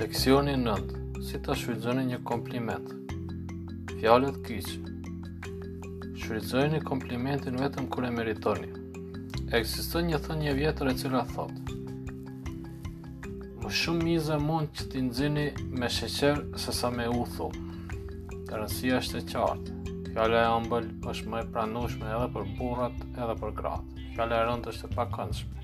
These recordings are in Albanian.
Leksioni 9. Si ta shfrytëzoni një kompliment. Fjalët kyç. Shfrytëzoni komplimentin vetëm kur e meritoni. Ekziston një thënie e vjetër e cila thotë: Më shumë miza mund që t'i nxini me sheqer se sa me uthull. Rëndësia është e qartë. Fjala e ëmbël është më e pranueshme edhe për burrat, edhe për gratë. Fjala e rëndë është e pakëndshme.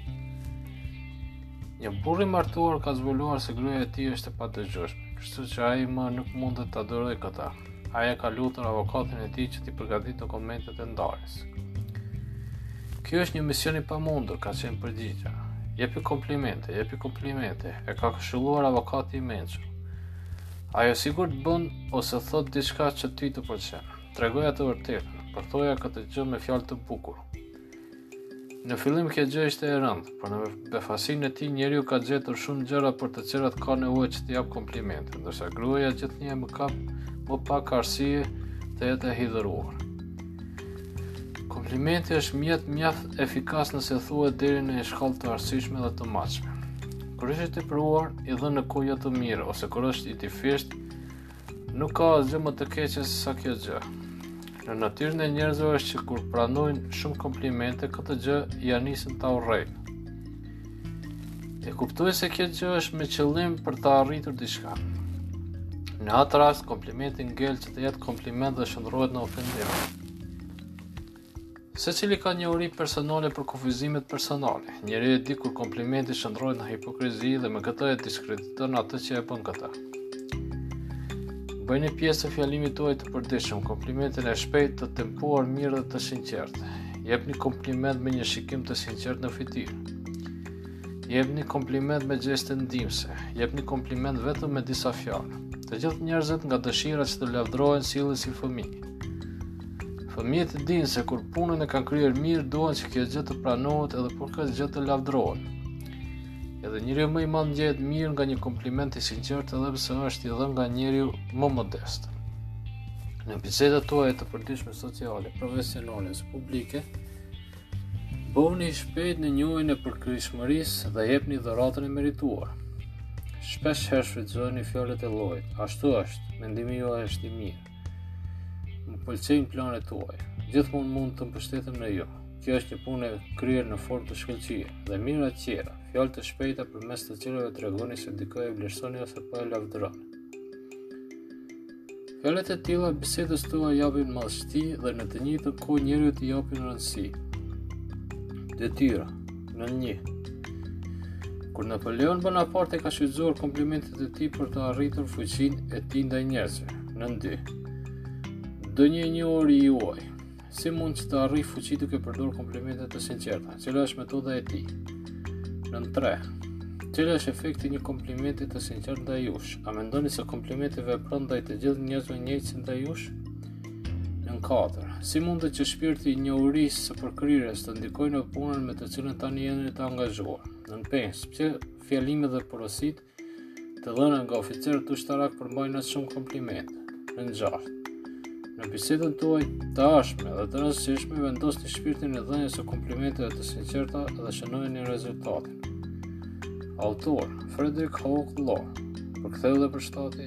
Një burrë i martuar ka zbuluar se gruaja e tij është e padëgjueshme, kështu që ai më nuk mundet ta durojë këtë. Ai e ka lutur avokatin e tij që t'i përgatitë dokumentet e ndarjes. Kjo është një mision i pamundur, ka qenë përgjigja. Jepi komplimente, jepi komplimente, e ka këshilluar avokati i mençur. Ajo sigurt bën ose thotë diçka që ty të pëlqen. Tregoja të vërtetën, por thoja këtë gjë me fjalë të bukur. Në fillim kjo gjë ishte e rëndë, Por në befasinë e tij njeriu ka gjetur shumë gjëra për të cilat ka nevojë që të japë komplimente, ndërsa gruaja gjithnjë e më ka më pak arsye të jetë e hidhëruar. Komplimenti është mjet mjaft efikas nëse thuhet deri në një shkallë të arsyeshme dhe të matshme. Kur është i tepruar, i dhënë në kohë jo të mirë ose kur është i tifisht, Nuk ka asgjë më të keqe se sa kjo gjë. Në natyrën e njerëzve është që kur pranojnë shumë komplimente, këtë gjë ia nisin ta urrejnë. E kuptojnë se kjo gjë është me qëllim për të arritur diçka. Në atë rast, komplimenti ngel që të jetë kompliment dhe shndërrohet në ofendim. Secili ka njohuri personale për kufizimet personale. Njeriu e di kur komplimenti shndërrohet në hipokrizi dhe me këtë e diskrediton atë që e bën këtë. Bëjeni pjesë të fjalimit tuaj të përditshëm, komplimentin e shpejtë, të tempuar mirë dhe të sinqertë. Jepni kompliment me një shikim të sinqertë në fytyrë. Jepni kompliment me gjeste ndihmëse. Jepni kompliment vetëm me disa fjalë. Të gjithë njerëzit nga dëshira që të lavdërohen sillen si fëmijë. Fëmijët e dinë se kur punën e kanë kryer mirë, duan që kjo gjë të pranohet edhe për këtë gjë të lavdërohen. Edhe njeriu më i madh ndjehet mirë nga një kompliment i sinqertë edhe nëse është i dhënë nga njeriu më modest. Në bisedat tuaja të përditshme sociale, profesionale ose publike, bëhuni i shpejtë në njohjen e përkryeshmërisë dhe jepni dhuratën e merituar. Shpesh herë shfrytëzoni fjalët e llojit. Ashtu është, mendimi juaj është i mirë. Më pëlqejnë planet tuaja. Gjithmonë mund të mbështetem në ju. Kjo është një punë e kryer në formë të shkëlqyer dhe mijëra të tjera, fjalë të shpejta përmes të cilave tregoni se dikë e vlerësoni ose po e lavdëroni. Fjalët e tilla bisedës tuaj i japin madhështi dhe në të njëjtën kohë njeriut i japin rëndësi. Detyra. Nën një. Kur Napoleon Bonaparte ka shfrytëzuar komplimentet e tij për të arritur fuqinë e tij ndaj njerëzve. Nën dy. Ndonjë i njohuri juaj. Si mund që të arrijë fuqi duke përdor komplimente të sinqerta? Cila është metoda e tij? Nën tre. Cila është efekti i një komplimenti të sinqertë ndaj jush? A mendoni se komplimenti vepron ndaj të gjithë njerëzve njëjtë si ndaj jush? Nën 4. Si mundet që shpirti i njohurisë së përkryrjes të ndikojë në punën me të cilën tani jeni të angazhuar? Nën 5. Pse fjalimet dhe porositë të dhëna nga oficerët ushtarakë përmbajnë aq shumë komplimente? Nën 6. Në bisedën tuaj të ardhshme dhe të rëndësishme vendosni shpirtin e dhënies së komplimenteve të sinqerta dhe shënojeni rezultatin. Autor Frederick Houk Law. Përktheu dhe përshtati